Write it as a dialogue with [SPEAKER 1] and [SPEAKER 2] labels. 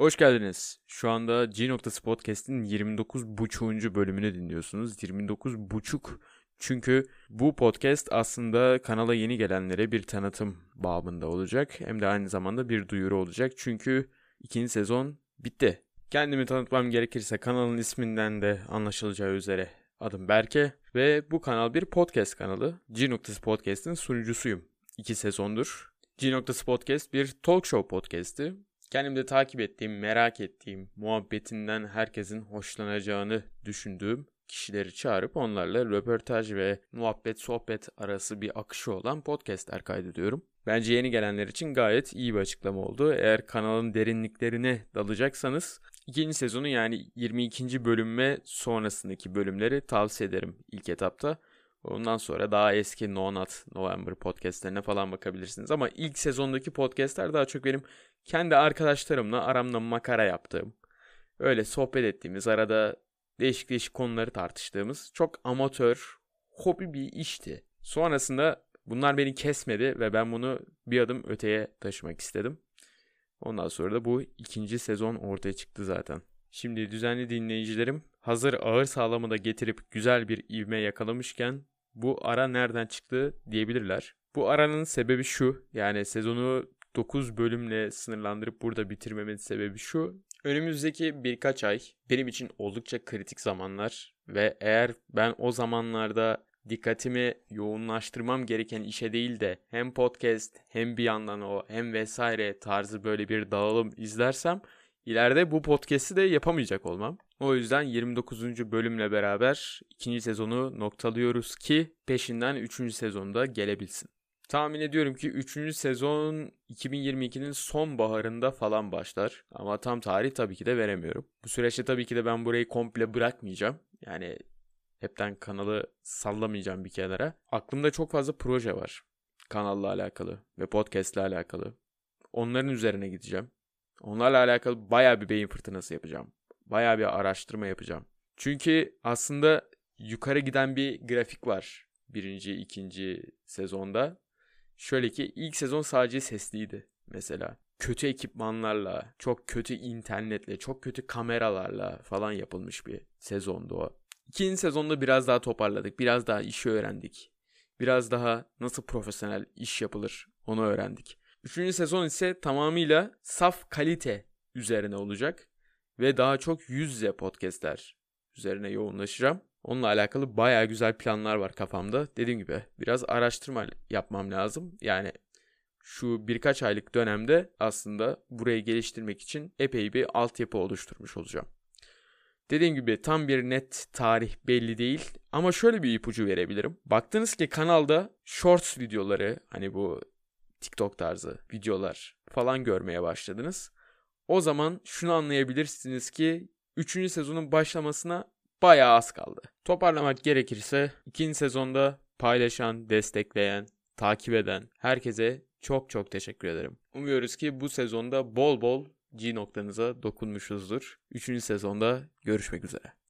[SPEAKER 1] Hoş geldiniz. Şu anda G Noktası Podcast'in 29.5. bölümünü dinliyorsunuz. 29.5 çünkü bu podcast aslında kanala yeni gelenlere bir tanıtım babında olacak. Hem de aynı zamanda bir duyuru olacak. Çünkü ikinci sezon bitti. Kendimi tanıtmam gerekirse kanalın isminden de anlaşılacağı üzere adım Berke ve bu kanal bir podcast kanalı. G Noktası Podcast'in sunucusuyum. İki sezondur. G Noktası Podcast bir talk show podcast'i. Kendimde takip ettiğim, merak ettiğim, muhabbetinden herkesin hoşlanacağını düşündüğüm kişileri çağırıp onlarla röportaj ve muhabbet sohbet arası bir akışı olan podcastler kaydediyorum. Bence yeni gelenler için gayet iyi bir açıklama oldu. Eğer kanalın derinliklerine dalacaksanız ikinci sezonu yani 22. bölüm ve sonrasındaki bölümleri tavsiye ederim ilk etapta. Ondan sonra daha eski No Not November podcastlerine falan bakabilirsiniz. Ama ilk sezondaki podcastler daha çok benim kendi arkadaşlarımla aramda makara yaptığım, öyle sohbet ettiğimiz, arada değişik değişik konuları tartıştığımız çok amatör, hobi bir işti. Sonrasında bunlar beni kesmedi ve ben bunu bir adım öteye taşımak istedim. Ondan sonra da bu ikinci sezon ortaya çıktı zaten. Şimdi düzenli dinleyicilerim hazır ağır sağlamı da getirip güzel bir ivme yakalamışken bu ara nereden çıktı diyebilirler. Bu aranın sebebi şu yani sezonu 9 bölümle sınırlandırıp burada bitirmemin sebebi şu. Önümüzdeki birkaç ay benim için oldukça kritik zamanlar ve eğer ben o zamanlarda dikkatimi yoğunlaştırmam gereken işe değil de hem podcast hem bir yandan o hem vesaire tarzı böyle bir dağılım izlersem ileride bu podcast'i de yapamayacak olmam. O yüzden 29. bölümle beraber ikinci sezonu noktalıyoruz ki peşinden 3. sezonda gelebilsin. Tahmin ediyorum ki 3. sezon 2022'nin sonbaharında falan başlar. Ama tam tarih tabii ki de veremiyorum. Bu süreçte tabii ki de ben burayı komple bırakmayacağım. Yani hepten kanalı sallamayacağım bir kenara. Aklımda çok fazla proje var. Kanalla alakalı ve podcast ile alakalı. Onların üzerine gideceğim. Onlarla alakalı baya bir beyin fırtınası yapacağım. Baya bir araştırma yapacağım. Çünkü aslında yukarı giden bir grafik var. Birinci, ikinci sezonda. Şöyle ki ilk sezon sadece sesliydi mesela. Kötü ekipmanlarla, çok kötü internetle, çok kötü kameralarla falan yapılmış bir sezondu o. İkinci sezonda biraz daha toparladık. Biraz daha işi öğrendik. Biraz daha nasıl profesyonel iş yapılır onu öğrendik. Üçüncü sezon ise tamamıyla saf kalite üzerine olacak. Ve daha çok yüz yüze podcastler üzerine yoğunlaşacağım. Onunla alakalı baya güzel planlar var kafamda. Dediğim gibi biraz araştırma yapmam lazım. Yani şu birkaç aylık dönemde aslında burayı geliştirmek için epey bir altyapı oluşturmuş olacağım. Dediğim gibi tam bir net tarih belli değil ama şöyle bir ipucu verebilirim. Baktınız ki kanalda shorts videoları hani bu TikTok tarzı videolar falan görmeye başladınız. O zaman şunu anlayabilirsiniz ki 3. sezonun başlamasına bayağı az kaldı. Toparlamak gerekirse ikinci sezonda paylaşan, destekleyen, takip eden herkese çok çok teşekkür ederim. Umuyoruz ki bu sezonda bol bol G noktanıza dokunmuşuzdur. Üçüncü sezonda görüşmek üzere.